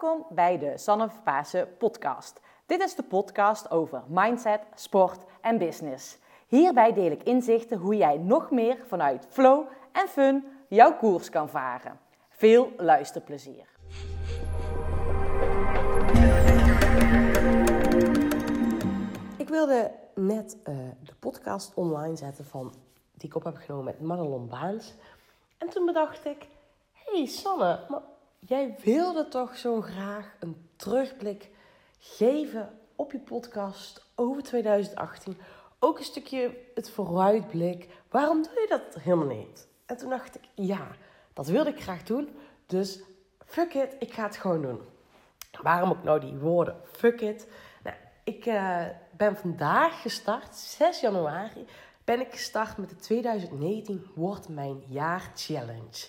Welkom bij de Sanne Pasen podcast. Dit is de podcast over mindset, sport en business. Hierbij deel ik inzichten hoe jij nog meer vanuit flow en fun jouw koers kan varen. Veel luisterplezier. Ik wilde net uh, de podcast online zetten van, die ik op heb genomen met Madelon Baans. En toen bedacht ik, hey Sanne, maar jij wilde toch zo graag een terugblik geven op je podcast over 2018. Ook een stukje het vooruitblik. Waarom doe je dat helemaal niet? En toen dacht ik, ja, dat wilde ik graag doen. Dus fuck it, ik ga het gewoon doen. Waarom ook nou die woorden fuck it? Nou, ik uh, ben vandaag gestart, 6 januari, ben ik gestart met de 2019 Wordt Mijn Jaar Challenge.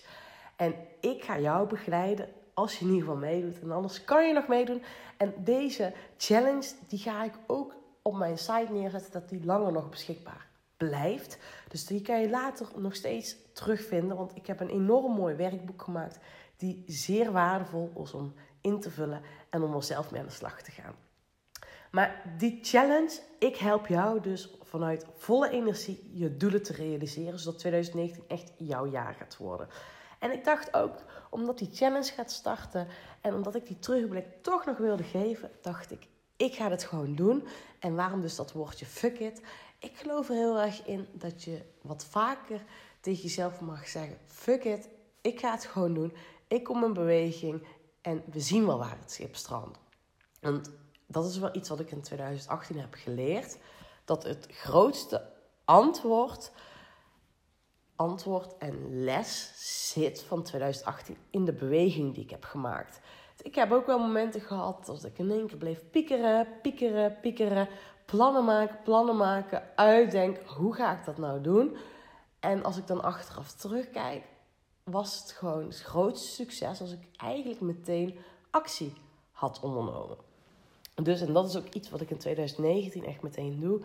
En ik ga jou begeleiden als je in ieder geval meedoet. En anders kan je nog meedoen. En deze challenge, die ga ik ook op mijn site neerzetten, dat die langer nog beschikbaar blijft. Dus die kan je later nog steeds terugvinden. Want ik heb een enorm mooi werkboek gemaakt, die zeer waardevol is om in te vullen en om er zelf mee aan de slag te gaan. Maar die challenge, ik help jou dus vanuit volle energie je doelen te realiseren, zodat 2019 echt jouw jaar gaat worden. En ik dacht ook, omdat die challenge gaat starten en omdat ik die terugblik toch nog wilde geven, dacht ik, ik ga het gewoon doen. En waarom dus dat woordje fuck it? Ik geloof er heel erg in dat je wat vaker tegen jezelf mag zeggen: fuck it, ik ga het gewoon doen. Ik kom in beweging en we zien wel waar het schip strandt. Want dat is wel iets wat ik in 2018 heb geleerd. Dat het grootste antwoord antwoord en les zit van 2018 in de beweging die ik heb gemaakt. Ik heb ook wel momenten gehad dat ik in één keer bleef piekeren, piekeren, piekeren. Plannen maken, plannen maken, uitdenken. Hoe ga ik dat nou doen? En als ik dan achteraf terugkijk, was het gewoon het grootste succes als ik eigenlijk meteen actie had ondernomen. Dus, en dat is ook iets wat ik in 2019 echt meteen doe.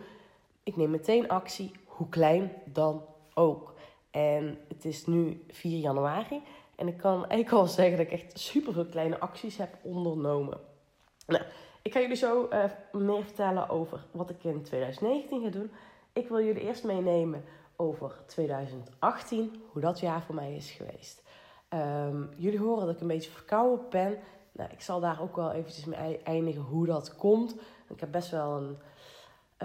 Ik neem meteen actie, hoe klein dan ook. En het is nu 4 januari. En ik kan eigenlijk al zeggen dat ik echt super veel kleine acties heb ondernomen. Nou, ik ga jullie zo uh, meer vertellen over wat ik in 2019 ga doen. Ik wil jullie eerst meenemen over 2018, hoe dat jaar voor mij is geweest. Um, jullie horen dat ik een beetje verkouden ben. Nou, ik zal daar ook wel eventjes mee eindigen hoe dat komt. Ik heb best wel een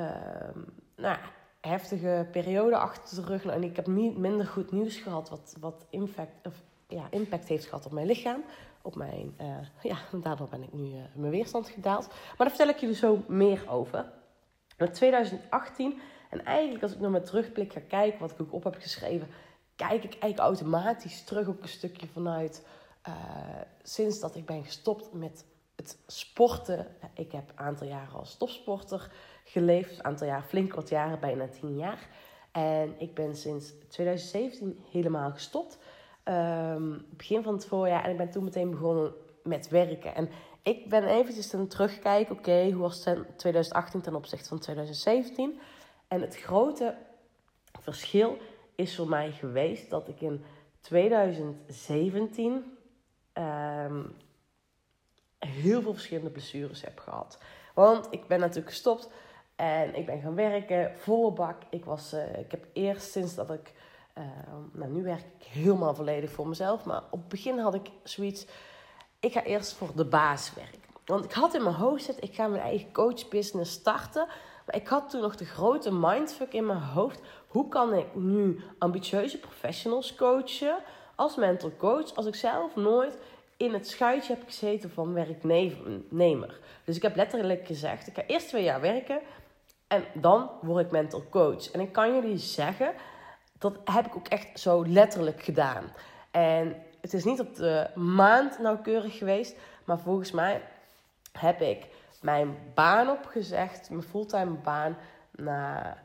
uh, nou, heftige periode achter de rug. En ik heb minder goed nieuws gehad wat, wat impact, of, ja, impact heeft gehad op mijn lichaam. Op mijn, uh, ja, daardoor ben ik nu uh, mijn weerstand gedaald. Maar daar vertel ik jullie zo meer over. In 2018, en eigenlijk als ik naar mijn terugblik ga kijken, wat ik ook op heb geschreven, kijk ik eigenlijk automatisch terug op een stukje vanuit uh, sinds dat ik ben gestopt met het sporten. Ik heb een aantal jaren als topsporter geleefd. Een aantal jaar, flink wat jaren, bijna tien jaar. En ik ben sinds 2017 helemaal gestopt. Um, begin van het voorjaar. En ik ben toen meteen begonnen met werken. En ik ben eventjes aan terugkijken. Oké, hoe was 2018 ten opzichte van 2017? En het grote verschil is voor mij geweest dat ik in 2017 um, ehm, heel veel verschillende blessures heb gehad. Want ik ben natuurlijk gestopt en ik ben gaan werken, volle bak. Ik, was, uh, ik heb eerst sinds dat ik, uh, nou nu werk ik helemaal volledig voor mezelf. Maar op het begin had ik zoiets, ik ga eerst voor de baas werken. Want ik had in mijn hoofd zitten, ik ga mijn eigen coachbusiness starten. Maar ik had toen nog de grote mindfuck in mijn hoofd. Hoe kan ik nu ambitieuze professionals coachen als mental coach als ik zelf nooit in het schuitje heb gezeten van werknemer. Dus ik heb letterlijk gezegd, ik ga eerst twee jaar werken en dan word ik mental coach. En ik kan jullie zeggen, dat heb ik ook echt zo letterlijk gedaan. En het is niet op de maand nauwkeurig geweest, maar volgens mij heb ik mijn baan opgezegd, mijn fulltime baan, na,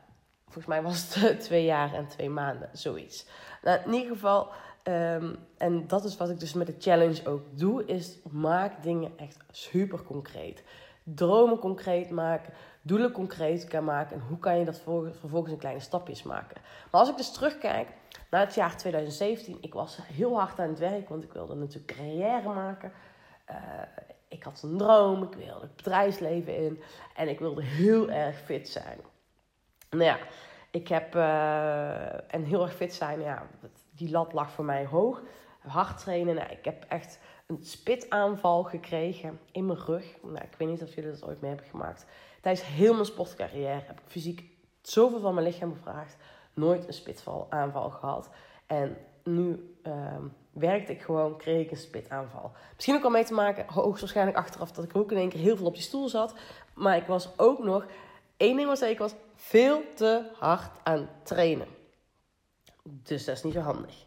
volgens mij was het twee jaar en twee maanden, zoiets. Nou, in ieder geval, um, en dat is wat ik dus met de challenge ook doe, is maak dingen echt super concreet. Dromen concreet maken, doelen concreet kan maken en hoe kan je dat vervolgens in kleine stapjes maken. Maar als ik dus terugkijk naar het jaar 2017, ik was heel hard aan het werk, want ik wilde natuurlijk carrière maken. Uh, ik had een droom, ik wilde het bedrijfsleven in en ik wilde heel erg fit zijn. Nou ja, ik heb, uh, en heel erg fit zijn, ja, die lat lag voor mij hoog. Hard trainen, nou, ik heb echt een spitaanval gekregen in mijn rug. Nou, ik weet niet of jullie dat ooit mee hebben gemaakt. Tijdens heel mijn sportcarrière heb ik fysiek zoveel van mijn lichaam gevraagd. Nooit een spitaanval gehad. En nu uh, werkte ik gewoon, kreeg ik een spitaanval. Misschien ook al mee te maken, hoogstwaarschijnlijk achteraf, dat ik ook in één keer heel veel op die stoel zat. Maar ik was ook nog, één ding was zeker, was veel te hard aan trainen. Dus dat is niet zo handig.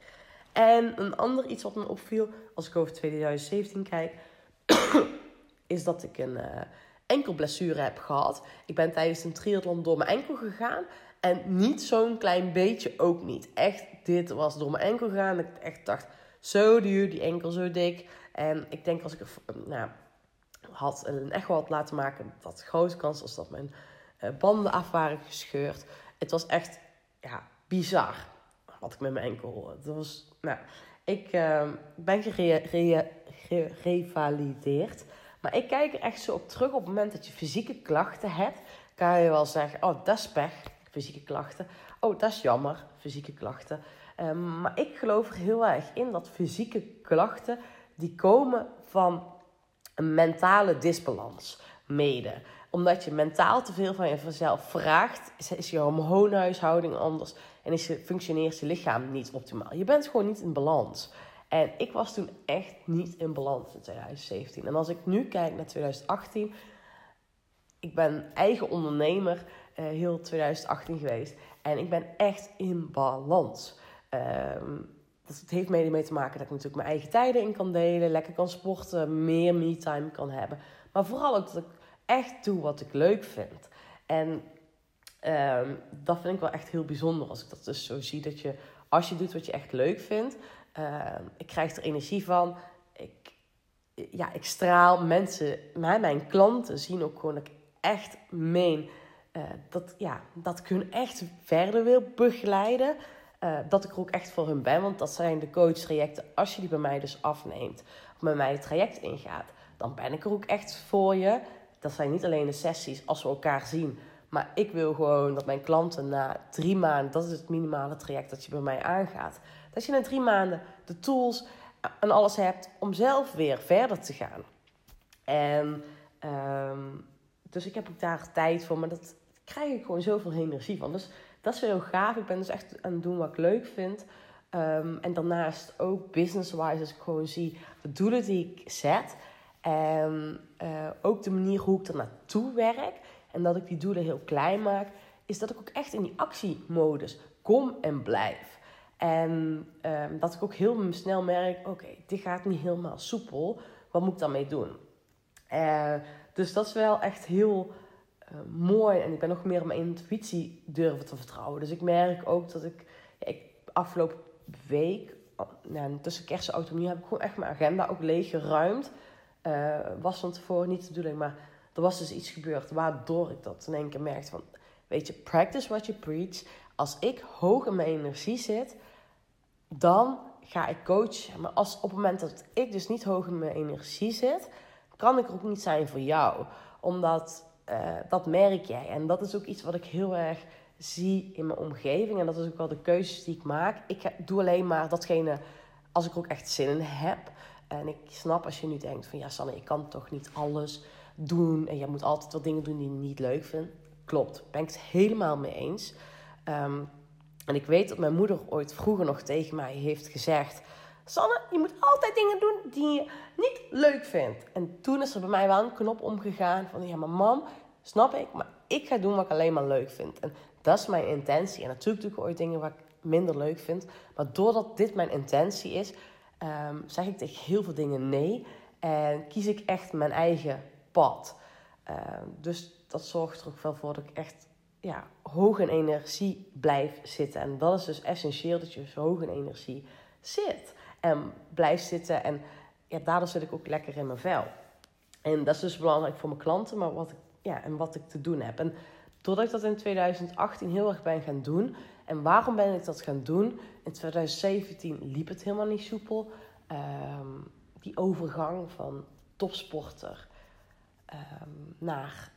En een ander iets wat me opviel, als ik over 2017 kijk, is dat ik een uh, enkelblessure heb gehad. Ik ben tijdens een triathlon door mijn enkel gegaan. En niet zo'n klein beetje ook niet. Echt, dit was door mijn enkel gegaan. Ik echt dacht, zo duur, die enkel zo dik. En ik denk als ik nou, had een echo had laten maken, dat grote kans was dat mijn uh, banden af waren gescheurd. Het was echt ja, bizar wat ik met mijn enkel. Het was, nou, ik uh, ben gerevalideerd. Maar ik kijk er echt zo op terug op het moment dat je fysieke klachten hebt. Kan je wel zeggen, oh dat is pech, fysieke klachten. Oh dat is jammer, fysieke klachten. Um, maar ik geloof er heel erg in dat fysieke klachten, die komen van een mentale disbalans mede omdat je mentaal te veel van jezelf vraagt, is je hormoonhuishouding anders en is je, functioneert je lichaam niet optimaal. Je bent gewoon niet in balans. En ik was toen echt niet in balans in 2017. En als ik nu kijk naar 2018, ik ben eigen ondernemer uh, heel 2018 geweest. En ik ben echt in balans. Um, het heeft mede mee te maken dat ik natuurlijk mijn eigen tijden in kan delen, lekker kan sporten, meer me-time kan hebben. Maar vooral ook dat ik echt doe wat ik leuk vind. En um, dat vind ik wel echt heel bijzonder als ik dat dus zo zie. Dat je, als je doet wat je echt leuk vindt, uh, ik krijg er energie van. Ik, ja, ik straal mensen, mij, mijn klanten zien ook gewoon dat ik echt meen. Uh, dat, ja, dat ik hun echt verder wil begeleiden. Uh, dat ik er ook echt voor hun ben. Want dat zijn de coach trajecten. Als je die bij mij dus afneemt. Of met mij het traject ingaat. Dan ben ik er ook echt voor je dat zijn niet alleen de sessies als we elkaar zien. Maar ik wil gewoon dat mijn klanten na drie maanden, dat is het minimale traject dat je bij mij aangaat. Dat je na drie maanden de tools en alles hebt om zelf weer verder te gaan. En um, dus ik heb ook daar tijd voor, maar dat krijg ik gewoon zoveel energie van. Dus dat is heel gaaf. Ik ben dus echt aan het doen wat ik leuk vind. Um, en daarnaast ook business-wise, als ik gewoon zie de doelen die ik zet. En uh, ook de manier hoe ik er naartoe werk en dat ik die doelen heel klein maak, is dat ik ook echt in die actiemodus kom en blijf. En uh, dat ik ook heel snel merk: oké, dit gaat niet helemaal soepel. Wat moet ik daarmee doen? Uh, dus dat is wel echt heel uh, mooi. En ik ben nog meer op mijn intuïtie durven te vertrouwen. Dus ik merk ook dat ik, ik afgelopen week, nou, tussen kerst en oud heb ik gewoon echt mijn agenda ook leeg geruimd. Uh, was van tevoren niet de bedoeling, maar er was dus iets gebeurd waardoor ik dat in één keer merkte van, weet je, practice what you preach. Als ik hoog in mijn energie zit, dan ga ik coachen. Maar als op het moment dat ik dus niet hoog in mijn energie zit, kan ik er ook niet zijn voor jou. Omdat uh, dat merk jij. En dat is ook iets wat ik heel erg zie in mijn omgeving. En dat is ook wel de keuzes die ik maak. Ik doe alleen maar datgene als ik er ook echt zin in heb. En ik snap als je nu denkt van ja Sanne, ik kan toch niet alles doen. En je moet altijd wat dingen doen die je niet leuk vindt. Klopt, ben ik het helemaal mee eens. Um, en ik weet dat mijn moeder ooit vroeger nog tegen mij heeft gezegd... Sanne, je moet altijd dingen doen die je niet leuk vindt. En toen is er bij mij wel een knop omgegaan van... Ja, maar mam, snap ik, maar ik ga doen wat ik alleen maar leuk vind. En dat is mijn intentie. En natuurlijk doe ik ooit dingen wat ik minder leuk vind. Maar doordat dit mijn intentie is, um, zeg ik tegen heel veel dingen nee. En kies ik echt mijn eigen pad. Um, dus dat zorgt er ook wel voor dat ik echt ja, hoog in energie blijf zitten. En dat is dus essentieel dat je zo hoog in energie zit. En blijft zitten. En ja, daardoor zit ik ook lekker in mijn vel. En dat is dus belangrijk voor mijn klanten, maar wat ik, ja, en wat ik te doen heb. En doordat ik dat in 2018 heel erg ben gaan doen, en waarom ben ik dat gaan doen? In 2017 liep het helemaal niet soepel. Um, die overgang van topsporter ehm, naar,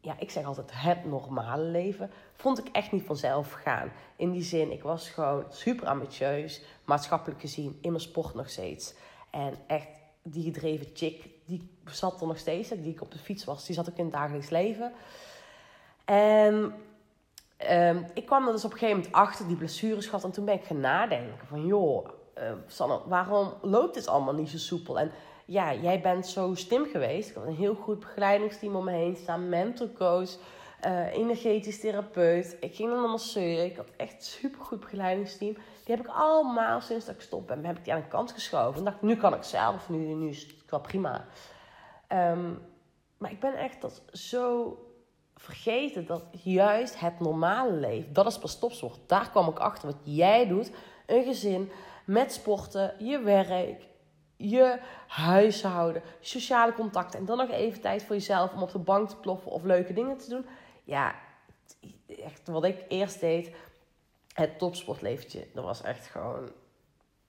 ja, ik zeg altijd het normale leven, vond ik echt niet vanzelf gaan. In die zin, ik was gewoon super ambitieus, maatschappelijk gezien, in mijn sport nog steeds. En echt die gedreven chick, die zat er nog steeds, die ik op de fiets was, die zat ook in het dagelijks leven. En um, ik kwam er dus op een gegeven moment achter die blessures gehad. En toen ben ik gaan nadenken van, joh, uh, Sanne, waarom loopt dit allemaal niet zo soepel? En ja, jij bent zo slim geweest. Ik had een heel goed begeleidingsteam om me heen staan. Mental coach, uh, energetisch therapeut. Ik ging naar een masseur. Ik had echt een supergoed begeleidingsteam. Die heb ik allemaal sinds dat ik stop ben, heb ik die aan de kant geschoven. En dacht, nu kan ik zelf. Nu, nu is het prima. Um, maar ik ben echt dat zo vergeten dat juist het normale leven, dat is pas topsport. Daar kwam ik achter wat jij doet. Een gezin met sporten, je werk, je huishouden, sociale contacten. En dan nog even tijd voor jezelf om op de bank te ploffen of leuke dingen te doen. Ja, echt wat ik eerst deed, het topsportleventje. Dat was echt gewoon,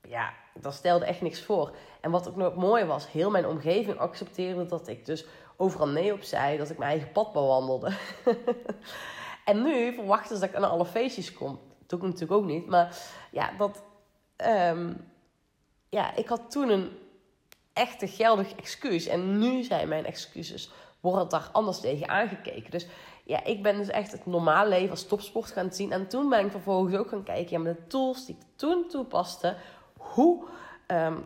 ja, dat stelde echt niks voor. En wat ook nog mooi was, heel mijn omgeving accepteerde dat ik dus overal nee op zei, dat ik mijn eigen pad bewandelde. en nu verwachten ze dat ik naar alle feestjes kom. Dat doe ik natuurlijk ook niet. Maar ja, dat, um, ja, ik had toen een echte geldig excuus. En nu zijn mijn excuses, worden daar anders tegen aangekeken. Dus ja, ik ben dus echt het normale leven als topsport gaan zien. En toen ben ik vervolgens ook gaan kijken, ja, met de tools die ik toen toepaste, hoe um,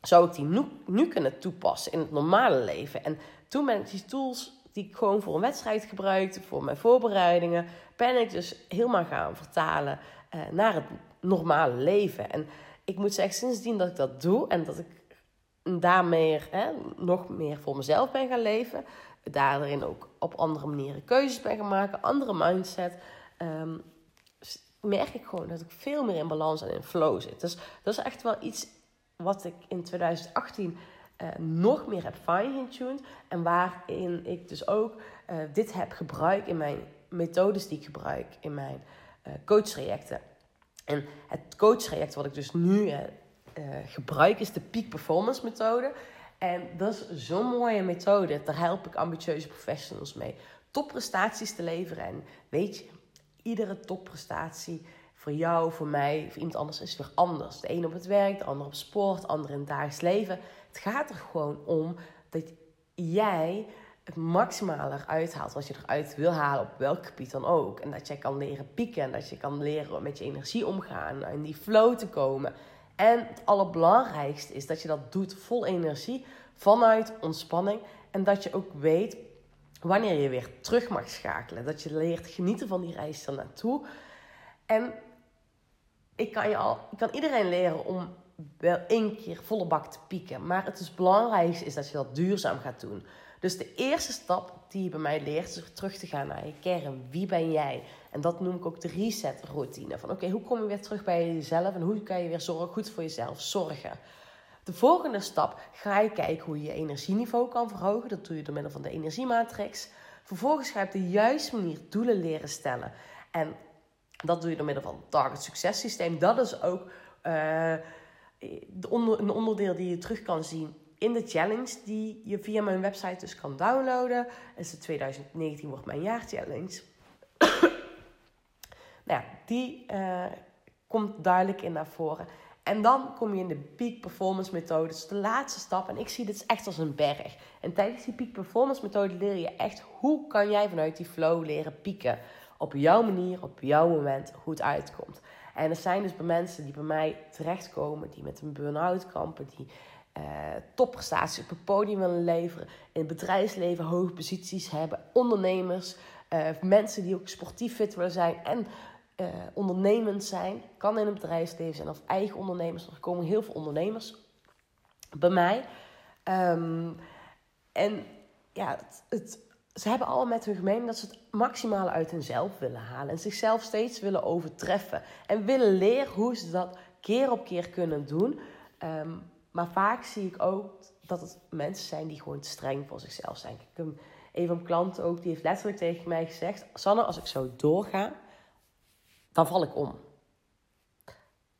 zou ik die nu, nu kunnen toepassen in het normale leven? En toen ben ik die tools die ik gewoon voor een wedstrijd gebruikte, voor mijn voorbereidingen, ben ik dus helemaal gaan vertalen uh, naar het normale leven. En ik moet zeggen, sindsdien dat ik dat doe en dat ik daarmee hè, nog meer voor mezelf ben gaan leven, daarin ook op andere manieren keuzes ben gaan maken, andere mindset, um, merk ik gewoon dat ik veel meer in balans en in flow zit. Dus dat is echt wel iets wat ik in 2018 eh, nog meer heb fine-tuned en waarin ik dus ook uh, dit heb gebruikt in mijn methodes die ik gebruik in mijn uh, coachtrajecten. En het coachtraject wat ik dus nu gebruik is de Peak Performance methode. En dat is zo'n mooie methode. Daar help ik ambitieuze professionals mee. Topprestaties te leveren. En weet je, iedere topprestatie voor jou, voor mij, voor iemand anders is weer anders. De een op het werk, de ander op sport, de ander in het dagelijks leven. Het gaat er gewoon om dat jij het maximale eruit haalt wat je eruit wil halen op welk gebied dan ook. En dat je kan leren pieken en dat je kan leren met je energie omgaan, in die flow te komen. En het allerbelangrijkste is dat je dat doet vol energie, vanuit ontspanning. En dat je ook weet wanneer je weer terug mag schakelen. Dat je leert genieten van die reis er naartoe. En ik kan, je al, ik kan iedereen leren om wel één keer volle bak te pieken. Maar het is belangrijkste is dat je dat duurzaam gaat doen. Dus de eerste stap die je bij mij leert, is terug te gaan naar je kern. Wie ben jij? En dat noem ik ook de reset routine. Van oké, hoe kom je weer terug bij jezelf en hoe kan je weer zorgen, goed voor jezelf zorgen? De volgende stap ga je kijken hoe je je energieniveau kan verhogen. Dat doe je door middel van de energiematrix. Vervolgens ga je op de juiste manier doelen leren stellen. En dat doe je door middel van het target successysteem. Dat is ook uh, een onderdeel die je terug kan zien in de challenge die je via mijn website dus kan downloaden. Is de 2019 wordt mijn jaarchallenge. nou ja, die uh, komt duidelijk in naar voren. En dan kom je in de peak performance methode. Dus de laatste stap. En ik zie dit echt als een berg. En tijdens die peak performance methode leer je echt hoe kan jij vanuit die flow leren pieken. Op jouw manier, op jouw moment, goed uitkomt. En er zijn dus bij mensen die bij mij terechtkomen, die met een burn-out kampen, die uh, topprestaties op het podium willen leveren, in het bedrijfsleven hoge posities hebben, ondernemers, uh, mensen die ook sportief fit willen zijn en uh, ondernemend zijn, kan in het bedrijfsleven zijn of eigen ondernemers. Er komen heel veel ondernemers bij mij. Um, en ja, het, het, ze hebben allemaal met hun gemeen dat ze het maximale uit hunzelf willen halen. En zichzelf steeds willen overtreffen. En willen leren hoe ze dat keer op keer kunnen doen. Um, maar vaak zie ik ook dat het mensen zijn die gewoon te streng voor zichzelf zijn. Ik heb een van mijn klanten ook, die heeft letterlijk tegen mij gezegd... Sanne, als ik zo doorga, dan val ik om.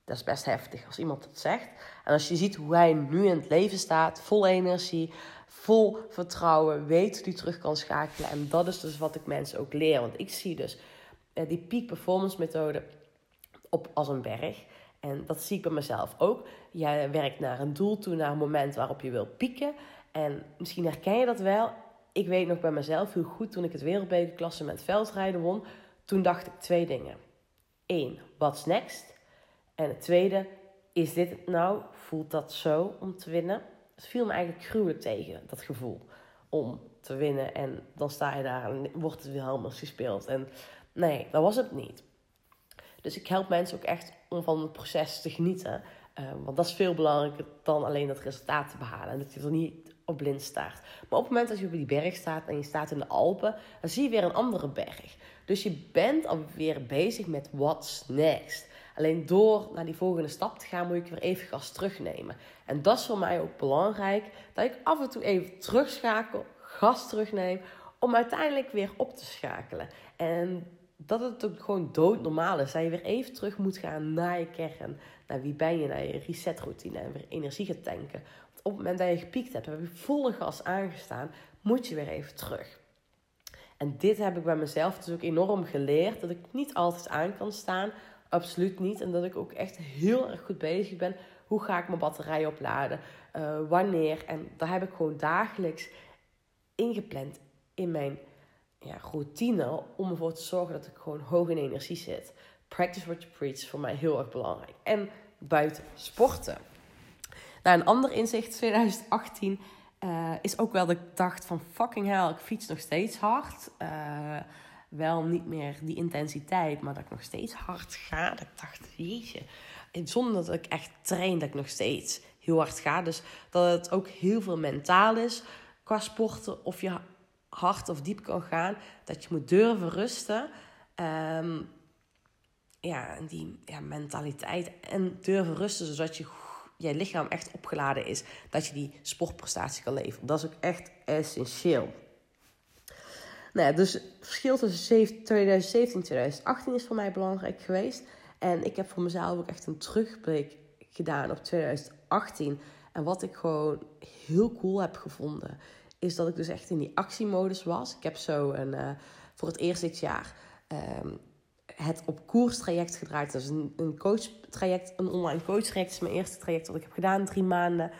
Dat is best heftig als iemand dat zegt. En als je ziet hoe hij nu in het leven staat, vol energie, vol vertrouwen, weet dat hij terug kan schakelen. En dat is dus wat ik mensen ook leer. Want ik zie dus uh, die peak performance methode op als een berg. En dat zie ik bij mezelf ook. Jij werkt naar een doel toe, naar een moment waarop je wil pieken. En misschien herken je dat wel. Ik weet nog bij mezelf heel goed toen ik het wereldbekerklassement veldrijden won. Toen dacht ik twee dingen. Eén, what's next? En het tweede, is dit het nou? Voelt dat zo om te winnen? Het viel me eigenlijk gruwelijk tegen, dat gevoel om te winnen. En dan sta je daar en wordt het helemaal gespeeld. En nee, dat was het niet. Dus ik help mensen ook echt om van het proces te genieten. Uh, want dat is veel belangrijker dan alleen dat resultaat te behalen. En dat je er niet op blind staat. Maar op het moment dat je op die berg staat en je staat in de Alpen, dan zie je weer een andere berg. Dus je bent alweer bezig met what's next. Alleen door naar die volgende stap te gaan, moet ik weer even gas terugnemen. En dat is voor mij ook belangrijk, dat ik af en toe even terugschakel, gas terugneem, om uiteindelijk weer op te schakelen. En dat het ook gewoon doodnormaal is. Dat je weer even terug moet gaan naar je kern. Naar wie ben je, naar je resetroutine en weer energie gaat tanken. Op het moment dat je gepiekt hebt, heb je volle gas aangestaan, moet je weer even terug. En dit heb ik bij mezelf dus ook enorm geleerd. Dat ik niet altijd aan kan staan. Absoluut niet. En dat ik ook echt heel erg goed bezig ben. Hoe ga ik mijn batterij opladen? Uh, wanneer? En daar heb ik gewoon dagelijks ingepland in mijn ja, routine om ervoor te zorgen dat ik gewoon hoog in energie zit. Practice what you preach is voor mij heel erg belangrijk. En buiten sporten. Nou, een ander inzicht 2018 uh, eh, is ook wel dat ik dacht van fucking hell, ik fiets nog steeds hard. Uh, wel niet meer die intensiteit, maar dat ik nog steeds hard ga. Dat ik dacht, jeetje. zonder dat ik echt train, dat ik nog steeds heel hard ga. Dus dat het ook heel veel mentaal is qua sporten. Of je hard of diep kan gaan. Dat je moet durven rusten. Um, ja, en die ja, mentaliteit. En durven rusten, zodat je, je lichaam echt opgeladen is. Dat je die sportprestatie kan leveren. Dat is ook echt essentieel. Nou ja, dus het verschil tussen 2017 en 2018 is voor mij belangrijk geweest. En ik heb voor mezelf ook echt een terugblik gedaan op 2018. En wat ik gewoon heel cool heb gevonden, is dat ik dus echt in die actiemodus was. Ik heb zo een, uh, voor het eerst dit jaar um, het op koers traject gedraaid. Dat is een, een coach traject, een online coach traject. Dat is mijn eerste traject wat ik heb gedaan, drie maanden.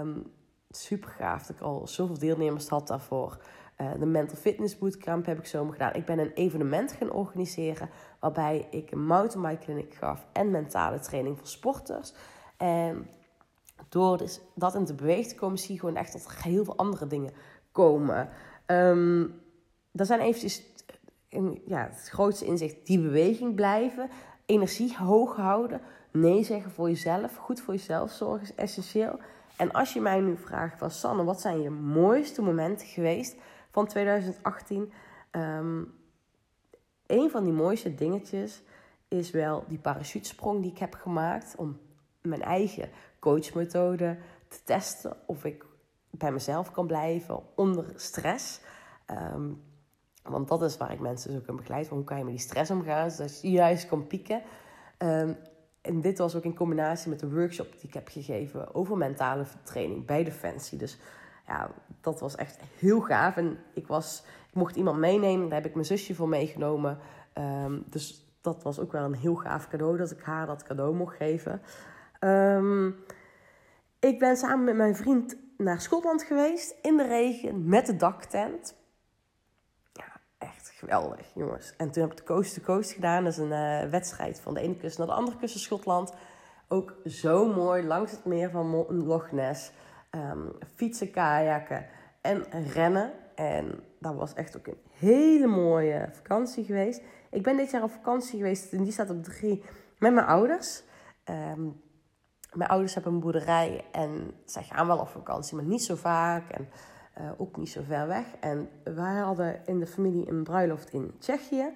Um, super gaaf dat ik al zoveel deelnemers had daarvoor. Uh, de Mental Fitness Bootcamp heb ik zomaar gedaan. Ik ben een evenement gaan organiseren waarbij ik een mountainbike clinic gaf en mentale training voor sporters. En door dus dat in te bewegen te komen, zie je gewoon echt dat er heel veel andere dingen komen. Um, zijn eventjes in, ja, het grootste inzicht, die beweging blijven, energie hoog houden, nee zeggen voor jezelf, goed voor jezelf zorgen is essentieel. En als je mij nu vraagt van Sanne, wat zijn je mooiste momenten geweest van 2018? Um, een van die mooiste dingetjes is wel die parachutesprong die ik heb gemaakt om mijn eigen coachmethode te testen of ik bij mezelf kan blijven onder stress. Um, want dat is waar ik mensen dus ook in begeleid. hoe kan je met die stress omgaan, zodat je juist kan pieken. Um, en dit was ook in combinatie met de workshop die ik heb gegeven over mentale training bij Defensie. Dus ja, dat was echt heel gaaf. En ik, was, ik mocht iemand meenemen, daar heb ik mijn zusje voor meegenomen. Um, dus dat was ook wel een heel gaaf cadeau dat ik haar dat cadeau mocht geven. Um, ik ben samen met mijn vriend naar Schotland geweest in de regen met de daktent echt geweldig, jongens. En toen heb ik de Coast to Coast gedaan. Dat is een uh, wedstrijd van de ene kust naar de andere kust van Schotland. Ook zo mooi, langs het meer van Loch Ness. Um, fietsen, kajakken en rennen. En dat was echt ook een hele mooie vakantie geweest. Ik ben dit jaar op vakantie geweest en die staat op drie met mijn ouders. Um, mijn ouders hebben een boerderij en zij gaan wel op vakantie, maar niet zo vaak. En uh, ook niet zo ver weg. En wij hadden in de familie een bruiloft in Tsjechië.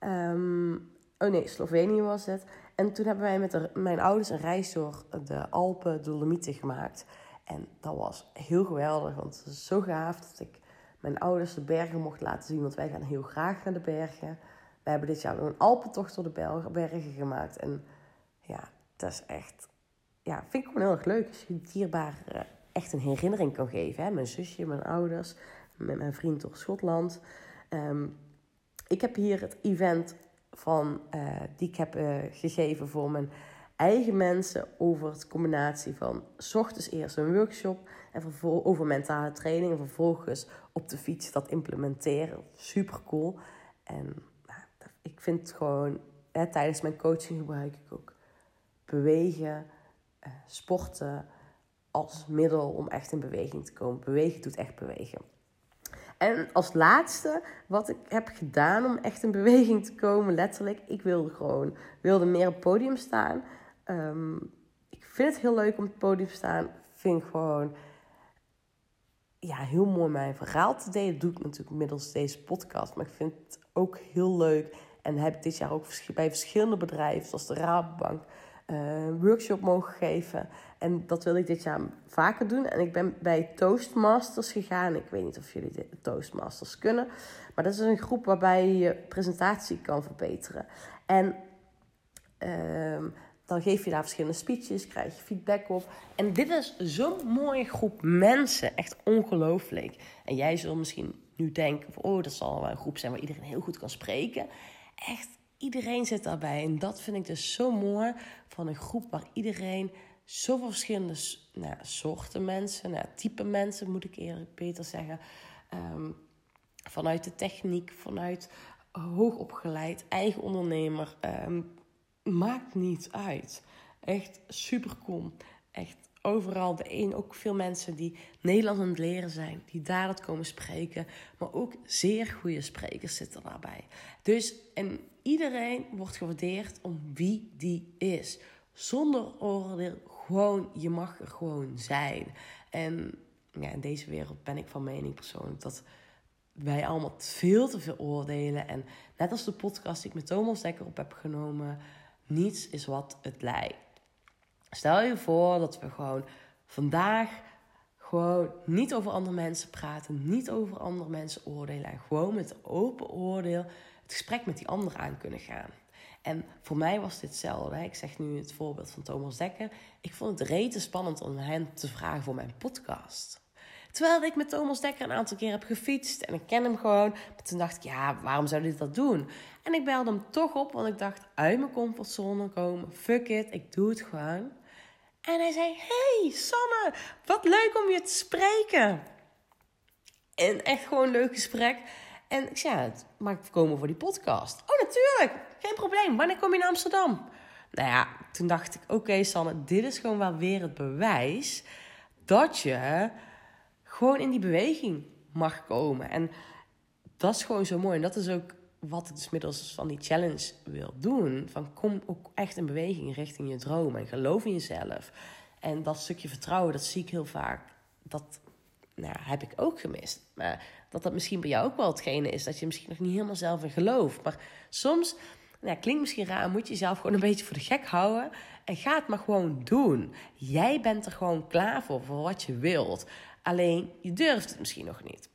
Um, oh nee, Slovenië was het. En toen hebben wij met mijn ouders een reis door de Alpen, Dolomieten gemaakt. En dat was heel geweldig, want het was zo gaaf dat ik mijn ouders de bergen mocht laten zien. Want wij gaan heel graag naar de bergen. We hebben dit jaar een Alpentocht door de bergen gemaakt. En ja, dat is echt, ja, vind ik gewoon heel erg leuk. Als je dierbaar uh, echt een herinnering kan geven. Hè? Mijn zusje, mijn ouders, met mijn vriend door Schotland. Ehm, ik heb hier het event van, uh, die ik heb uh, gegeven voor mijn eigen mensen over de combinatie van s ochtends eerst een workshop en vervolgens over mentale training en vervolgens op de fiets dat implementeren. Super cool. En ik vind het gewoon, tijdens mijn coaching gebruik ik ook bewegen, eh, sporten als middel om echt in beweging te komen. Bewegen doet echt bewegen. En als laatste, wat ik heb gedaan om echt in beweging te komen, letterlijk, ik wilde gewoon, wilde meer op het podium staan. Ehm, ik vind het heel leuk om op het podium te staan. Ik vind gewoon, ja, heel mooi mijn verhaal te delen. Dat doe ik natuurlijk middels deze podcast. Maar ik vind het ook heel leuk. En heb ik dit jaar ook bij verschillende bedrijven, zoals de Rabobank, uh, workshop mogen geven. En dat wil ik dit jaar vaker doen. En ik ben bij Toastmasters gegaan. Ik weet niet of jullie Toastmasters kunnen. Maar dat is een groep waarbij je presentatie kan verbeteren. En uh, dan geef je daar verschillende speeches, krijg je feedback op. En dit is zo'n mooie groep mensen. Echt ongelooflijk. En jij zult misschien nu denken: oh, dat zal wel een groep zijn waar iedereen heel goed kan spreken. Echt, iedereen zit daarbij. En dat vind ik dus zo mooi van een groep waar iedereen zoveel verschillende nou, soorten mensen, nou, type mensen moet ik eerlijk beter zeggen. Um, vanuit de techniek, vanuit hoogopgeleid, eigen ondernemer. Um, maakt niet uit. Echt super cool. Echt overal de een, ook veel mensen die Nederlands aan het leren zijn, die daar dat komen spreken, maar ook zeer goede sprekers zitten daarbij. Dus en iedereen wordt gewaardeerd om wie die is, zonder oordeel. Gewoon, je mag er gewoon zijn. En ja, in deze wereld ben ik van mening persoonlijk dat wij allemaal veel te veel oordelen. En net als de podcast die ik met Thomas Dekker op heb genomen, niets is wat het lijkt. Stel je voor dat we gewoon vandaag gewoon niet over andere mensen praten, niet over andere mensen oordelen en gewoon met open oordeel het gesprek met die ander aan kunnen gaan. En voor mij was dit hetzelfde. Ik zeg nu het voorbeeld van Thomas Dekker. Ik vond het rete spannend om hem te vragen voor mijn podcast. Terwijl ik met Thomas Dekker een aantal keer heb gefietst en ik ken hem gewoon. Toen dacht ik, ja, waarom zou hij dat doen? En ik belde hem toch op, want ik dacht, uit mijn comfortzone komen. Fuck it, ik doe het gewoon. En hij zei, hey Sanne, wat leuk om je te spreken. En echt gewoon een leuk gesprek. En ik zei, ja, mag ik komen voor die podcast? Oh, natuurlijk, geen probleem. Wanneer kom je naar Amsterdam? Nou ja, toen dacht ik, oké Sanne, dit is gewoon wel weer het bewijs dat je gewoon in die beweging mag komen. En dat is gewoon zo mooi. En dat is ook wat ik dus middels van die challenge wil doen. Van kom ook echt in beweging richting je droom. En geloof in jezelf. En dat stukje vertrouwen, dat zie ik heel vaak. Dat nou, heb ik ook gemist. Maar dat dat misschien bij jou ook wel hetgene is. Dat je misschien nog niet helemaal zelf in gelooft. Maar soms, nou, klinkt misschien raar, moet je jezelf gewoon een beetje voor de gek houden. En ga het maar gewoon doen. Jij bent er gewoon klaar voor, voor wat je wilt. Alleen je durft het misschien nog niet.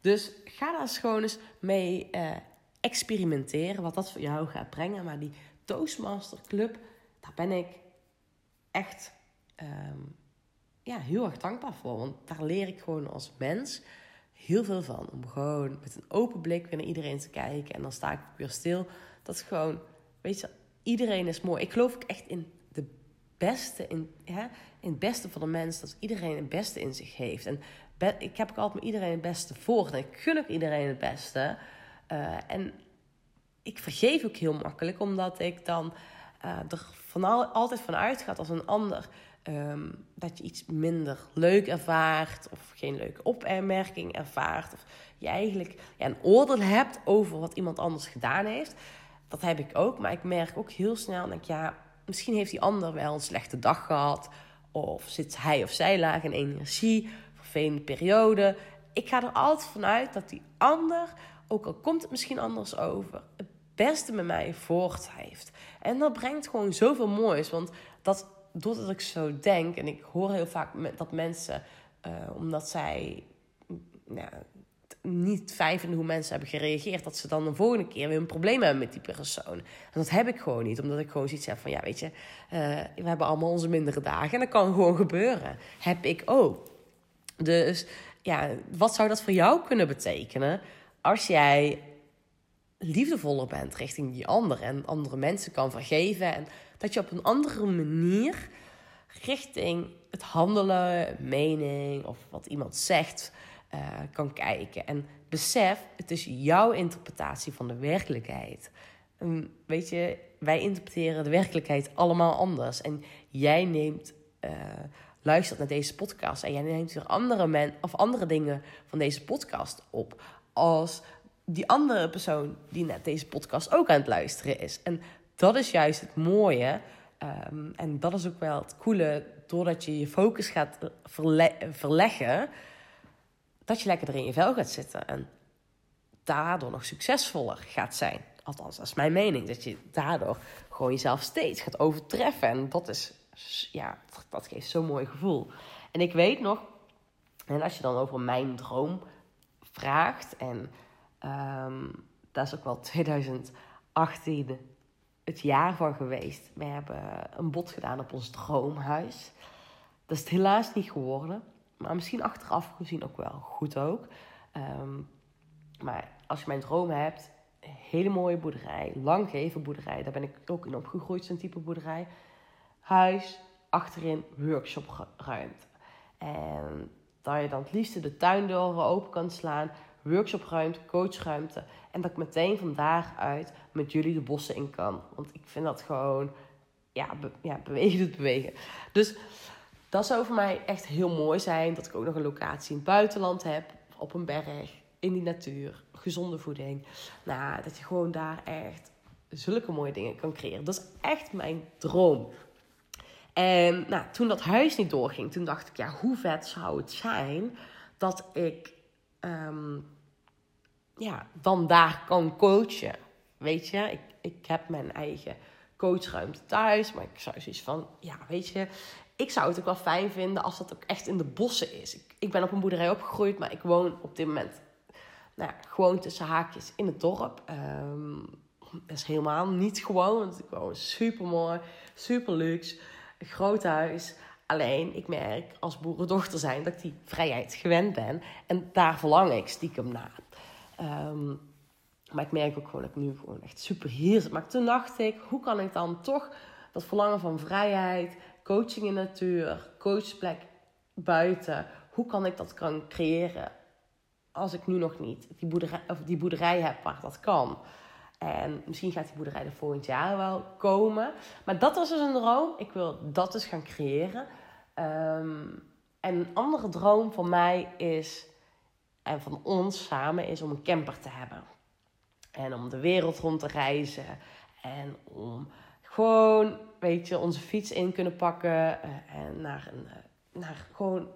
Dus ga daar gewoon eens mee uh, experimenteren. Wat dat voor jou gaat brengen. Maar die Toastmaster Club, daar ben ik echt um, ja, heel erg dankbaar voor. Want daar leer ik gewoon als mens heel veel van. Om gewoon met een open blik weer naar iedereen te kijken. En dan sta ik weer stil. Dat gewoon, weet je, iedereen is mooi. Ik geloof ook echt in beste in, hè, in het beste van de mens, dat iedereen het beste in zich heeft. En ik heb ook altijd met iedereen het beste voor. En ik gun ook iedereen het beste. Uh, en ik vergeef ook heel makkelijk, omdat ik dan uh, er van al, altijd van uitgaat als een ander. Um, dat je iets minder leuk ervaart, of geen leuke opmerking ervaart, of je eigenlijk een oordeel hebt over wat iemand anders gedaan heeft. Dat heb ik ook, maar ik merk ook heel snel, denk ja, misschien heeft die ander wel een slechte dag gehad. Of zit hij of zij laag in energie, vervelende periode. Ik ga er altijd vanuit dat die ander, ook al komt het misschien anders over, het beste met mij voort heeft. En dat brengt gewoon zoveel moois. Want dat, doordat ik zo denk, en ik hoor heel vaak dat mensen, uh, omdat zij nou, niet fijn vinden hoe mensen hebben gereageerd, dat ze dan de volgende keer weer een probleem hebben met die persoon. En dat heb ik gewoon niet, omdat ik gewoon zoiets heb van, ja, weet je, uh, we hebben allemaal onze mindere dagen en dat kan gewoon gebeuren. Heb ik ook. Dus ja, wat zou dat voor jou kunnen betekenen als jij liefdevoller bent richting die ander en andere mensen kan vergeven en dat je op een andere manier richting het handelen, mening of wat iemand zegt uh, kan kijken. En besef, het is jouw interpretatie van de werkelijkheid. En weet je, wij interpreteren de werkelijkheid allemaal anders. En jij neemt, uh, luistert naar deze podcast en jij neemt weer andere, men, of andere dingen van deze podcast op. Als die andere persoon die net deze podcast ook aan het luisteren is. En dat is juist het mooie. Um, en dat is ook wel het coole, doordat je je focus gaat verle verleggen dat je lekker er in je vel gaat zitten en daardoor nog succesvoller gaat zijn. Althans, dat is mijn mening. Dat je daardoor gewoon jezelf steeds gaat overtreffen. En dat is, ja, dat geeft zo'n mooi gevoel. En ik weet nog, en als je dan over mijn droom vraagt, en um, dat is ook wel 2018 het jaar van geweest. We hebben een bod gedaan op ons droomhuis. Dat is het helaas niet geworden. Maar misschien achteraf gezien ook wel goed ook. Ehm, maar als je mijn droom hebt, hele mooie boerderij, langgeven boerderij, daar ben ik ook in opgegroeid, zo'n type boerderij. Huis, achterin workshopruimte. En dat je dan het liefste de tuindeuren open kan slaan, workshopruimte, coachruimte. En dat ik meteen van daaruit met jullie de bossen in kan. Want ik vind dat gewoon, ja, ja bewegen doet bewegen. Dus dat zou voor mij echt heel mooi zijn. Dat ik ook nog een locatie in het buitenland heb. Op een berg. In die natuur. Gezonde voeding. Nou, dat je gewoon daar echt zulke mooie dingen kan creëren. Dat is echt mijn droom. En nou, toen dat huis niet doorging, toen dacht ik, ja, hoe vet zou het zijn dat ik ehm, ja, dan daar kan coachen. Weet je, ik, ik heb mijn eigen coachruimte thuis, maar ik zou zoiets van, ja, weet je, ik zou het ook wel fijn vinden als dat ook echt in de bossen is. Ik, ik ben op een boerderij opgegroeid, maar ik woon op dit moment nou, gewoon tussen haakjes in het dorp. Um, dat is helemaal niet gewoon, want ik woon super mooi, super luxe, groot huis. Alleen, ik merk als boerendochter zijn dat ik die vrijheid gewend ben. En daar verlang ik stiekem naar. Um, maar ik merk ook gewoon dat ik nu gewoon echt super hier zit. Maar toen dacht ik, hoe kan ik dan toch dat verlangen van vrijheid, coaching in natuur, coachplek buiten. Hoe kan ik dat kan creëren als ik nu nog niet die boerderij, of die boerderij heb waar dat kan? En misschien gaat die boerderij er volgend jaar wel komen. Maar dat was dus een droom. Ik wil dat dus gaan creëren. Ehm, en een andere droom van mij is, en van ons samen, is om een camper te hebben. En om de wereld rond te reizen. En om gewoon, weet je, onze fiets in kunnen pakken. Uh, en naar, een, uh, naar gewoon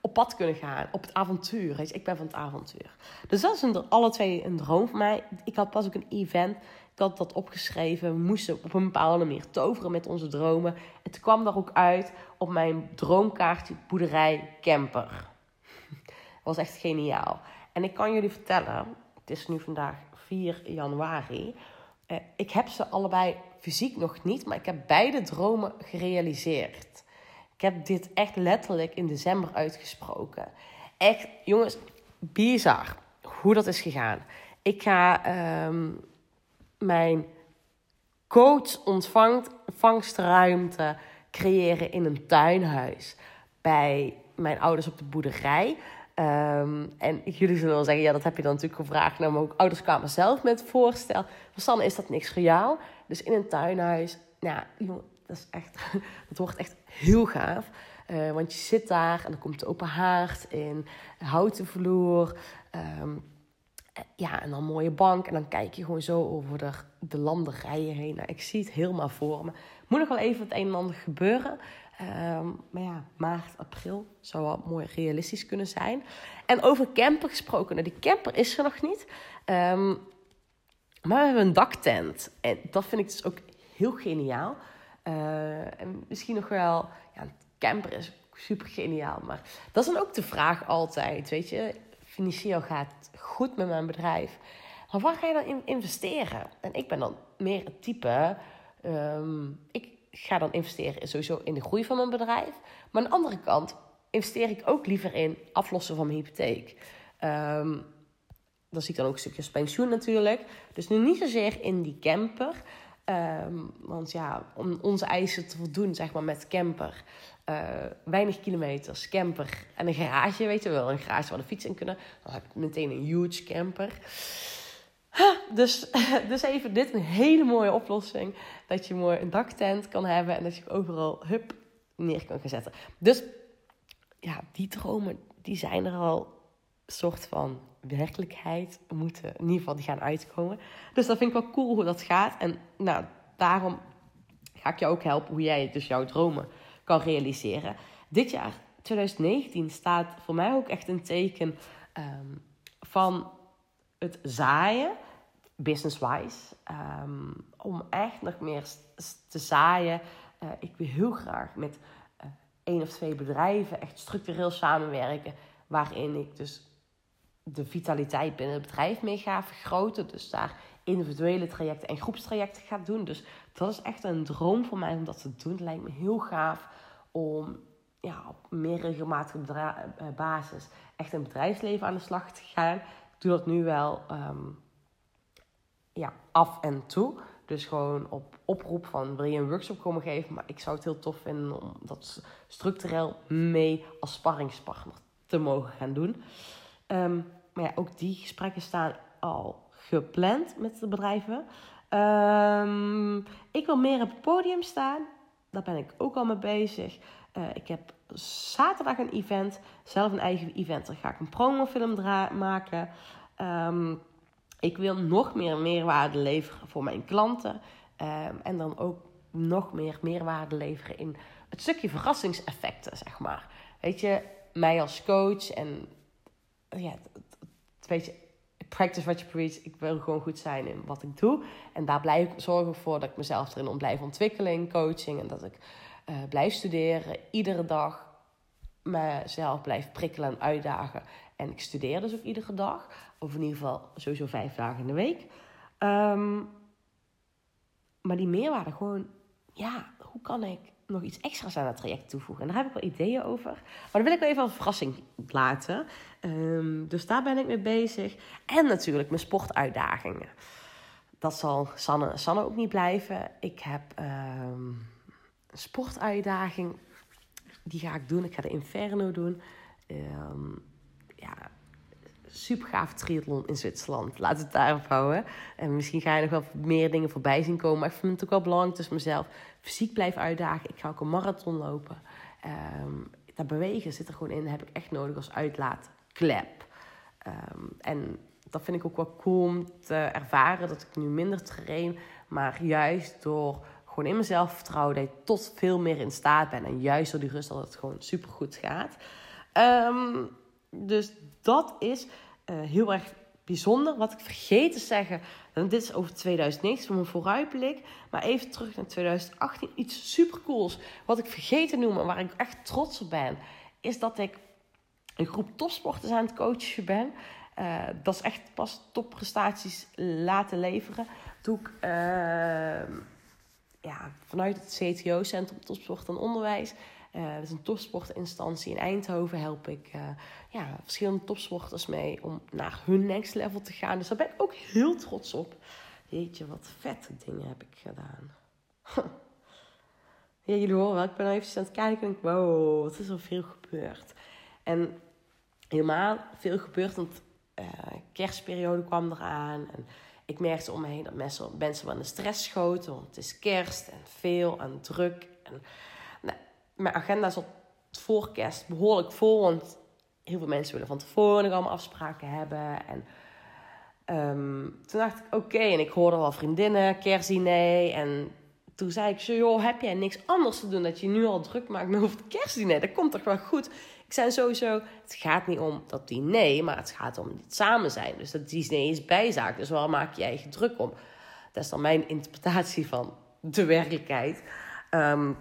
op pad kunnen gaan. Op het avontuur. Weet je, ik ben van het avontuur. Dus dat is een, alle twee een droom voor mij. Ik had pas ook een event. Ik had dat opgeschreven. We moesten op een bepaalde manier toveren met onze dromen. Het kwam daar ook uit op mijn droomkaartje boerderij camper. Was echt geniaal. En ik kan jullie vertellen, het is nu vandaag 4 januari. Uh, ik heb ze allebei fysiek nog niet, maar ik heb beide dromen gerealiseerd. Ik heb dit echt letterlijk in december uitgesproken. Echt, jongens, bizar hoe dat is gegaan. Ik ga um, mijn coach ontvangstruimte creëren in een tuinhuis bij mijn ouders op de boerderij. Um, en jullie zullen wel zeggen, ja, dat heb je dan natuurlijk gevraagd. Nou, maar ook ouders kwamen zelf met voorstel. Voor Sanne is dat niks jou. Dus in een tuinhuis, nou, dat is echt, dat wordt echt heel gaaf. Uh, want je zit daar en dan komt de open haard in, houten vloer. Um, ja, en dan mooie bank. En dan kijk je gewoon zo over de, de landerijen heen. Nou, ik zie het helemaal voor me. Moet nog wel even het een en ander gebeuren. Um, maar ja, maart, april zou wel mooi realistisch kunnen zijn. En over camper gesproken. Nou, die camper is er nog niet. Um, maar we hebben een daktent. En dat vind ik dus ook heel geniaal. Uh, en misschien nog wel... Ja, camper is super geniaal. Maar dat is dan ook de vraag altijd, weet je financieel gaat goed met mijn bedrijf. Maar waar ga je dan in investeren? En ik ben dan meer het type. ehm, ik ga dan investeren sowieso in de groei van mijn bedrijf. Maar aan de andere kant investeer ik ook liever in aflossen van mijn hypotheek. Ehm dan zie ik dan ook een stukje pensioen natuurlijk. Dus nu niet zozeer in die camper. Ehm, want ja, om onze eisen te voldoen, zeg maar, met camper. eh, weinig kilometers, camper en een garage, weet je wel. Een garage waar de fiets in kunnen. Dan heb ik meteen een huge camper. Dus, dus even dit een hele mooie oplossing. Dat je mooi een daktent kan hebben en dat je overal hup neer kan gaan zetten. Dus ja, die dromen, die zijn er al soort van werkelijkheid moeten in ieder geval die gaan uitkomen. Dus dat vind ik wel cool hoe dat gaat. En nou, daarom ga ik jou ook helpen hoe jij dus jouw dromen kan realiseren. Dit jaar, 2019, staat voor mij ook echt een teken ehm, van het zaaien, business-wise. ehm, om echt nog meer te zaaien. Eh, ik wil heel graag met eh, één of twee bedrijven echt structureel samenwerken. Waarin ik dus de vitaliteit binnen het bedrijf mee ga vergroten. Dus daar individuele trajecten en groepstrajecten ga doen. Dus dat is echt een droom voor mij om dat te doen. Het lijkt me heel gaaf om ja, op meer regelmatige eh, basis echt het bedrijfsleven aan de slag te gaan. Ik doe dat nu wel ehm, ja, af en toe. Dus gewoon op oproep van wil je een workshop komen geven. Maar ik zou het heel tof vinden om dat structureel mee als sparringspartner te mogen gaan doen. Ehm, maar ja, ook die gesprekken staan al gepland met de bedrijven. Ehm, ik wil meer op het podium staan. Daar ben ik ook al mee bezig. Eh, ik heb zaterdag een event, zelf een eigen event. Daar ga ik een promofilm maken. Ehm, ik wil nog meer meerwaarde leveren voor mijn klanten. Ehm, en dan ook nog meer meerwaarde leveren in het stukje verrassingseffecten, zeg maar. Weet je, mij als coach en ja, weet je, practice what you preach. Ik wil gewoon goed zijn in wat ik doe. En daar blijf ik zorgen voor dat ik mezelf erin blijf ontwikkelen in coaching. En dat ik eh, blijf studeren, iedere dag mezelf blijf prikkelen en uitdagen. En ik studeer dus ook iedere dag. Of in ieder geval sowieso vijf dagen in de week. Ehm, maar die meerwaarde gewoon, ja, hoe kan ik nog iets extra's aan het traject toevoegen? En daar heb ik wel ideeën over. Maar dat wil ik wel even als verrassing laten. Ehm, dus daar ben ik mee bezig. En natuurlijk mijn sportuitdagingen. Dat zal Sanne, Sanne ook niet blijven. Ik heb ehm, een sportuitdaging. Die ga ik doen. Ik ga de Inferno doen. Ehm, super gaaf triathlon in Zwitserland. Laat het daarop houden. En misschien ga je nog wel meer dingen voorbij zien komen. Maar ik vind het ook wel belangrijk ik mezelf fysiek blijf uitdagen. Ik ga ook een marathon lopen. Ehm dat bewegen zit er gewoon in. Heb ik echt nodig als uitlaatklep. Ehm, en dat vind ik ook wel cool om te ervaren. Dat ik nu minder train. Maar juist door gewoon in mezelf vertrouwen dat ik tot veel meer in staat ben. En juist door die rust dat het gewoon super goed gaat. Ehm, dus dat is eh, heel erg bijzonder. Wat ik vergeten te zeggen, en dit is over 2019 voor mijn vooruitblik. Maar even terug naar 2018. Iets super cools. Wat ik vergeten noemen, waar ik echt trots op ben, is dat ik een groep topsporters aan het coachen ben. Eh, dat is echt pas topprestaties laten leveren. Doe ik ehm, ja, vanuit het CTO, Centrum Topsport en Onderwijs. Eh, dat is een topsportinstantie in Eindhoven. Help ik eh, ja, verschillende topsporters mee om naar hun next level te gaan. Dus daar ben ik ook heel trots op. Jeetje, wat vette dingen heb ik gedaan. ja, jullie horen wel, ik ben even aan het kijken en ik wow, wat is er veel gebeurd. En helemaal veel gebeurd, want eh kerstperiode kwam eraan. En ik merkte om me heen dat mensen, mensen wel in de stress schoten. Want het is kerst en veel en druk. En, nou, mijn agenda zat voor kerst behoorlijk vol. Want heel veel mensen willen van tevoren nog allemaal afspraken hebben. En ehm, toen dacht ik, oké. en ik hoorde wel vriendinnen, kerstdiner. En toen zei ik zo, joh, heb jij niks anders te doen... dat je nu al druk maakt met over het kerstdiner? Dat komt toch wel goed? Ik zei sowieso, het gaat niet om dat diner... maar het gaat om het samen zijn. Dus dat diner is bijzaak. Dus waar maak jij je druk om? Dat is dan mijn interpretatie van de werkelijkheid. Ehm,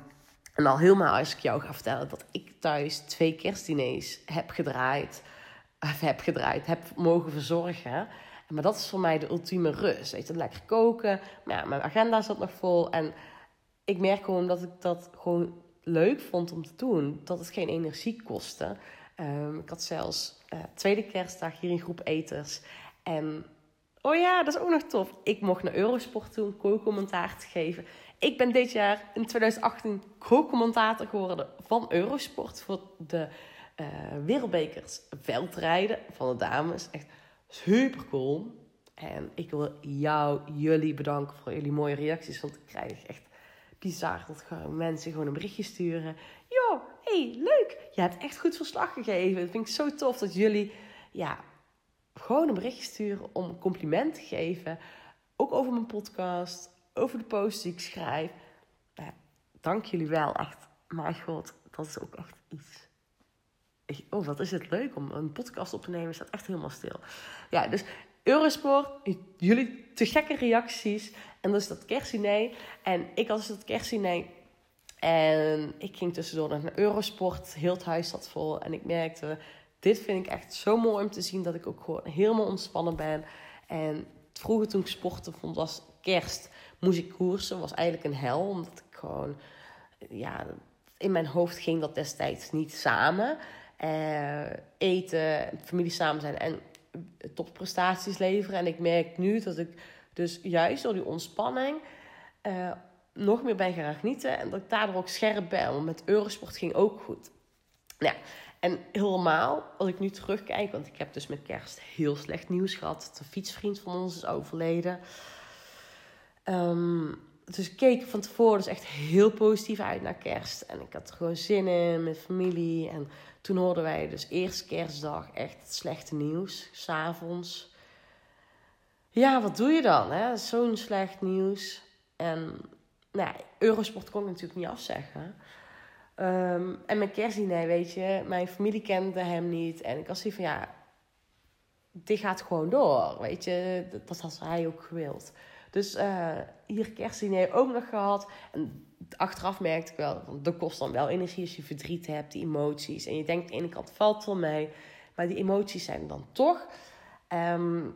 en al helemaal als ik jou ga vertellen dat ik thuis twee kerstdiners heb gedraaid. heb gedraaid, heb mogen verzorgen. Maar dat is voor mij de ultieme rust. Weet je, lekker koken. Maar ja, mijn agenda zat nog vol. En ik merk gewoon dat ik dat gewoon leuk vond om te doen. Dat het geen energie kostte. Um, ik had zelfs uh, tweede kerstdag hier in groep eters. En oh ja, dat is ook nog tof. Ik mocht naar Eurosport toe kookcommentaar te geven. Ik ben dit jaar in 2018 kookcommentator geworden van Eurosport. Voor de uh, wereldbekers veldrijden van de dames. Echt super cool. En ik wil jou, jullie bedanken voor jullie mooie reacties. Want ik krijg echt bizar dat mensen gewoon een berichtje sturen. Yo, hey, leuk. Je hebt echt goed verslag gegeven. Het vind ik zo tof dat jullie ja, gewoon een berichtje sturen om compliment te geven. Ook over mijn podcast, over de posts die ik schrijf. Dank jullie wel, echt. Maar god, dat is ook echt iets. Oh, wat is het leuk om een podcast op te nemen. Staat echt helemaal stil. Ja, dus Eurosport, jullie te gekke reacties. En dus dat kerstdiner. En ik had dus dat kerstdiner. En ik ging tussendoor naar Eurosport. Heel het huis zat vol. En ik merkte, dit vind ik echt zo mooi om te zien. Dat ik ook gewoon helemaal ontspannen ben. En vroeger toen ik sporten vond, was kerst. Moest ik koersen, was eigenlijk een hel. Omdat ik gewoon, ja, in mijn hoofd ging dat destijds niet samen. Uh, eten, familie samen zijn en topprestaties leveren. En ik merk nu dat ik dus juist door die ontspanning uh, nog meer ben gaan genieten. En dat ik daardoor ook scherp ben. Want met Eurosport ging ook goed. Nou, en helemaal, als ik nu terugkijk, want ik heb dus met kerst heel slecht nieuws gehad. De fietsvriend van ons is overleden. Um, dus ik keek van tevoren dus echt heel positief uit naar kerst. En ik had er gewoon zin in met familie. En toen hoorden wij dus eerst kerstdag echt het slechte nieuws. S'avonds. Ja, wat doe je dan? Zo'n slecht nieuws. En nou, Eurosport kon ik natuurlijk niet afzeggen. Um, en mijn kerstdiner, weet je, mijn familie kende hem niet. En ik was zoiets van, ja, dit gaat gewoon door, weet je. Dat had hij ook gewild. Dus uh, hier kerstdiner ook nog gehad. En achteraf merkte ik wel, want dat kost dan wel energie als je verdriet hebt, die emoties. En je denkt, aan de ene kant valt wel mee, maar die emoties zijn er dan toch. Um,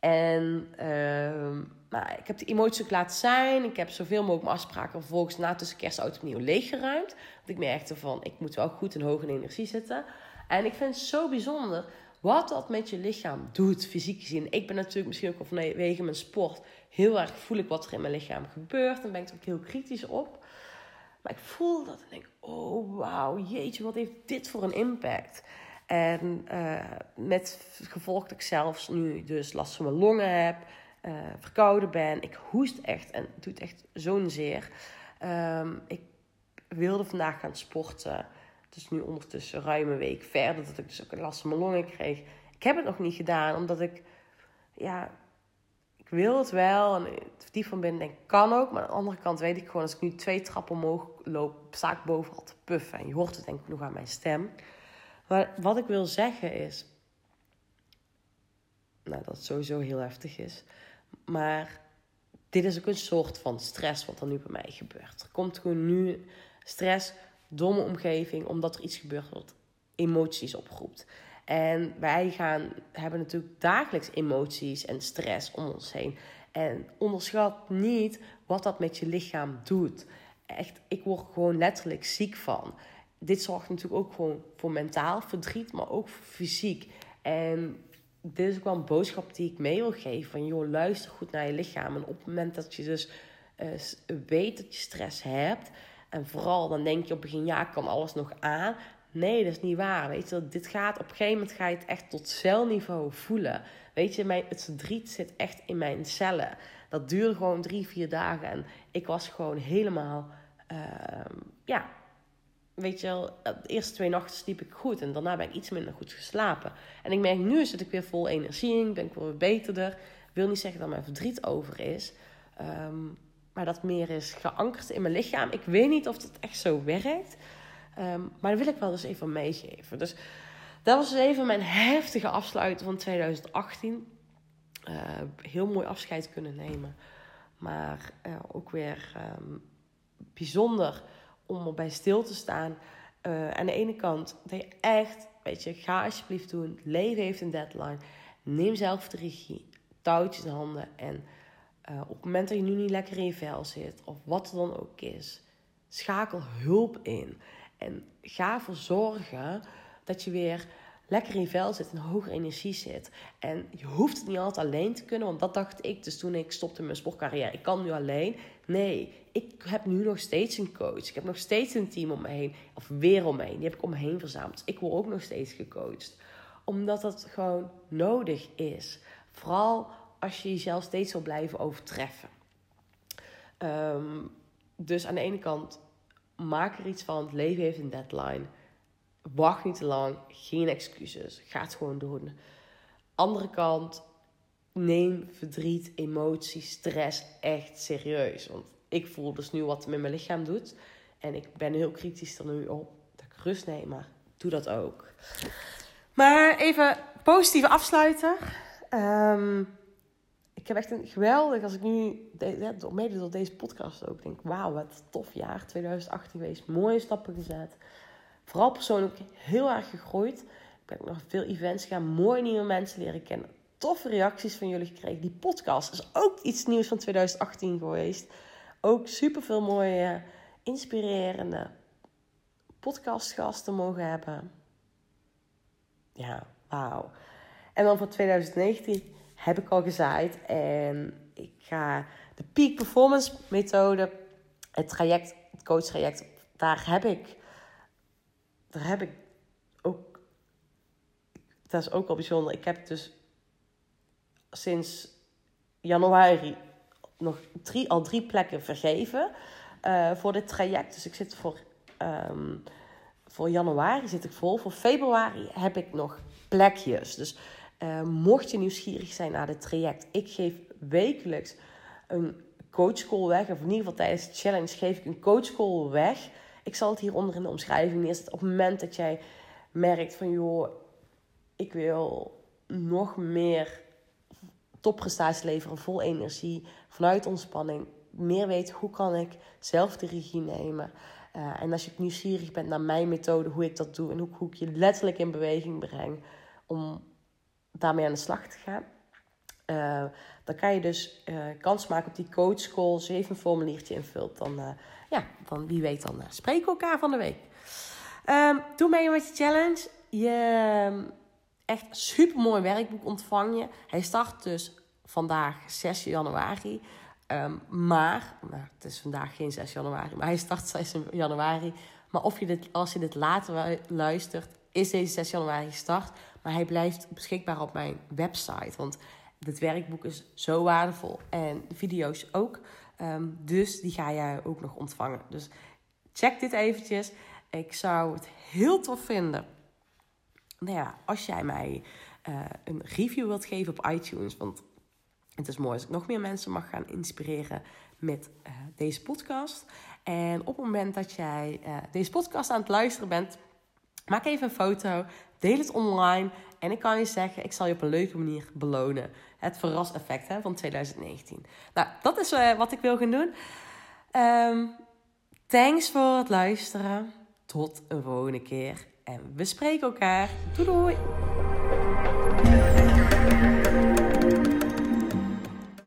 en uh, nou, ik heb die emoties ook laten zijn. Ik heb zoveel mogelijk afspraken vervolgens na tussen kerst en opnieuw leeggeruimd. Want ik merkte van, ik moet wel goed en hoog in energie zitten. En ik vind het zo bijzonder wat dat met je lichaam doet, fysiek gezien. Ik ben natuurlijk misschien ook vanwege mijn sport heel erg voel ik wat er in mijn lichaam gebeurt. Dan ben ik er ook heel kritisch op. Maar ik voel dat en denk, oh wauw, jeetje, wat heeft dit voor een impact? En uh, met gevolg dat ik zelfs nu dus last van mijn longen heb, uh, verkouden ben. Ik hoest echt en het doet echt zo'n zeer. Um, ik wilde vandaag gaan sporten. Het is nu ondertussen ruim een week verder dat ik dus ook last van mijn longen kreeg. Ik heb het nog niet gedaan, omdat ik, ja, ik wil het wel. En die van binnen denk ik, kan ook. Maar aan de andere kant weet ik gewoon, als ik nu twee trappen omhoog loop, sta ik bovenal te puffen. En je hoort het denk ik nog aan mijn stem. Maar wat ik wil zeggen is, nou dat het sowieso heel heftig is. Maar dit is ook een soort van stress wat er nu bij mij gebeurt. Er komt gewoon nu stress domme omgeving, omdat er iets gebeurt wat emoties oproept. En wij gaan, hebben natuurlijk dagelijks emoties en stress om ons heen. En onderschat niet wat dat met je lichaam doet. Echt, ik word gewoon letterlijk ziek van. Dit zorgt natuurlijk ook gewoon voor mentaal verdriet, maar ook voor fysiek. En dit is ook wel een boodschap die ik mee wil geven. Van joh, luister goed naar je lichaam. En op het moment dat je dus uh, weet dat je stress hebt, en vooral dan denk je op het begin, ja, kan alles nog aan. Nee, dat is niet waar. Weet je, dit gaat op een gegeven moment ga je het echt tot celniveau voelen. Weet je, mijn, het verdriet zit echt in mijn cellen. Dat duurde gewoon drie, vier dagen. En ik was gewoon helemaal, uh, ja, weet je wel, de eerste twee nachten sliep ik goed. En daarna ben ik iets minder goed geslapen. En ik merk nu zit ik weer vol energie in, ben ik weer beterder. Wil niet zeggen dat mijn verdriet over is. Um, maar dat meer is geankerd in mijn lichaam. Ik weet niet of dat echt zo werkt. Um, maar dat wil ik wel eens even meegeven. Dus dat was dus even mijn heftige afsluiten van 2018. Uh, eh, heel mooi afscheid kunnen nemen. Maar uh, ook weer um, bijzonder om erbij stil te staan. Uh, aan de ene kant dat je echt, weet je, ga alsjeblieft doen. Het leven heeft een deadline. Neem zelf de regie. Touwtjes in handen. En op het moment dat je nu niet lekker in je vel zit, of wat er dan ook is, schakel hulp in. En ga ervoor zorgen dat je weer lekker in vel zit en hoger energie zit. En je hoeft het niet altijd alleen te kunnen, want dat dacht ik dus toen ik stopte met mijn sportcarrière. Ik kan nu alleen. Nee, ik heb nu nog steeds een coach. Ik heb nog steeds een team om me heen, of weer om me heen. Die heb ik om me heen verzameld. Ik word ook nog steeds gecoacht. Omdat dat gewoon nodig is. Vooral als je jezelf steeds wil blijven overtreffen. Ehm, dus aan de ene kant, maak er iets van. Het leven heeft een deadline. Wacht niet te lang. Geen excuses. Ga het gewoon doen. Andere kant, neem verdriet, emotie, stress echt serieus. Want ik voel dus nu wat het met mijn lichaam doet. En ik ben heel kritisch er nu op. Dat ik rust neem, maar doe dat ook. Maar even positieve afsluiter. Um, ik heb echt een geweldig, als ik nu, mede door deze podcast ook, denk: wauw, wat tof jaar 2018 geweest. Mooie stappen gezet. Vooral persoonlijk heel erg gegroeid. Ik ben nog veel events gaan, mooie nieuwe mensen leren kennen. Toffe reacties van jullie gekregen. Die podcast is ook iets nieuws van 2018 geweest. Ook super veel mooie, inspirerende podcastgasten mogen hebben. Ja, wauw. En dan voor 2019 heb ik al gezaaid. En ik ga de Peak Performance methode, het traject, het coach traject, daar heb ik, daar heb ik ook, dat is ook wel bijzonder. Ik heb dus sinds januari nog drie, al drie plekken vergeven uh, voor dit traject. Dus ik zit voor, um, voor januari zit ik vol. Voor februari heb ik nog plekjes. Dus uh, mocht je nieuwsgierig zijn naar het traject, ik geef wekelijks een coachcall weg. Of in ieder geval tijdens de challenge geef ik een coachcall weg. Ik zal het hieronder in de omschrijving neerzetten. Op het moment dat jij merkt van joh, ik wil nog meer topprestaties leveren, vol energie, vanuit ontspanning. Meer weten hoe kan ik zelf de regie nemen. Uh, en als je nieuwsgierig bent naar mijn methode, hoe ik dat doe en hoe, hoe ik je letterlijk in beweging breng om daarmee aan de slag te gaan. Uh, dan kan je dus uh, kans maken op die coach call. Als even een formuliertje invult, dan, uh, ja, dan wie weet, dan spreken we elkaar van de week. Um, doe mee met je challenge. Je um, echt super mooi werkboek ontvang je. Hij start dus vandaag 6 januari. Um, maar, nou, het is vandaag geen 6 januari, maar hij start 6 januari. Maar of je dit, als je dit later luistert, is deze 6 januari gestart. Maar hij blijft beschikbaar op mijn website. Want dit werkboek is zo waardevol. En de video's ook. Um, dus die ga jij ook nog ontvangen. Dus check dit eventjes. Ik zou het heel tof vinden. Nou ja, als jij mij uh, een review wilt geven op iTunes. Want het is mooi als ik nog meer mensen mag gaan inspireren met uh, deze podcast. En op het moment dat jij uh, deze podcast aan het luisteren bent, maak even een foto Deel het online. En ik kan je zeggen, ik zal je op een leuke manier belonen. Het verraseffect hè, van 2019. Nou, dat is uh, wat ik wil gaan doen. Um, thanks voor het luisteren. Tot een volgende keer. En we spreken elkaar. Doei doei.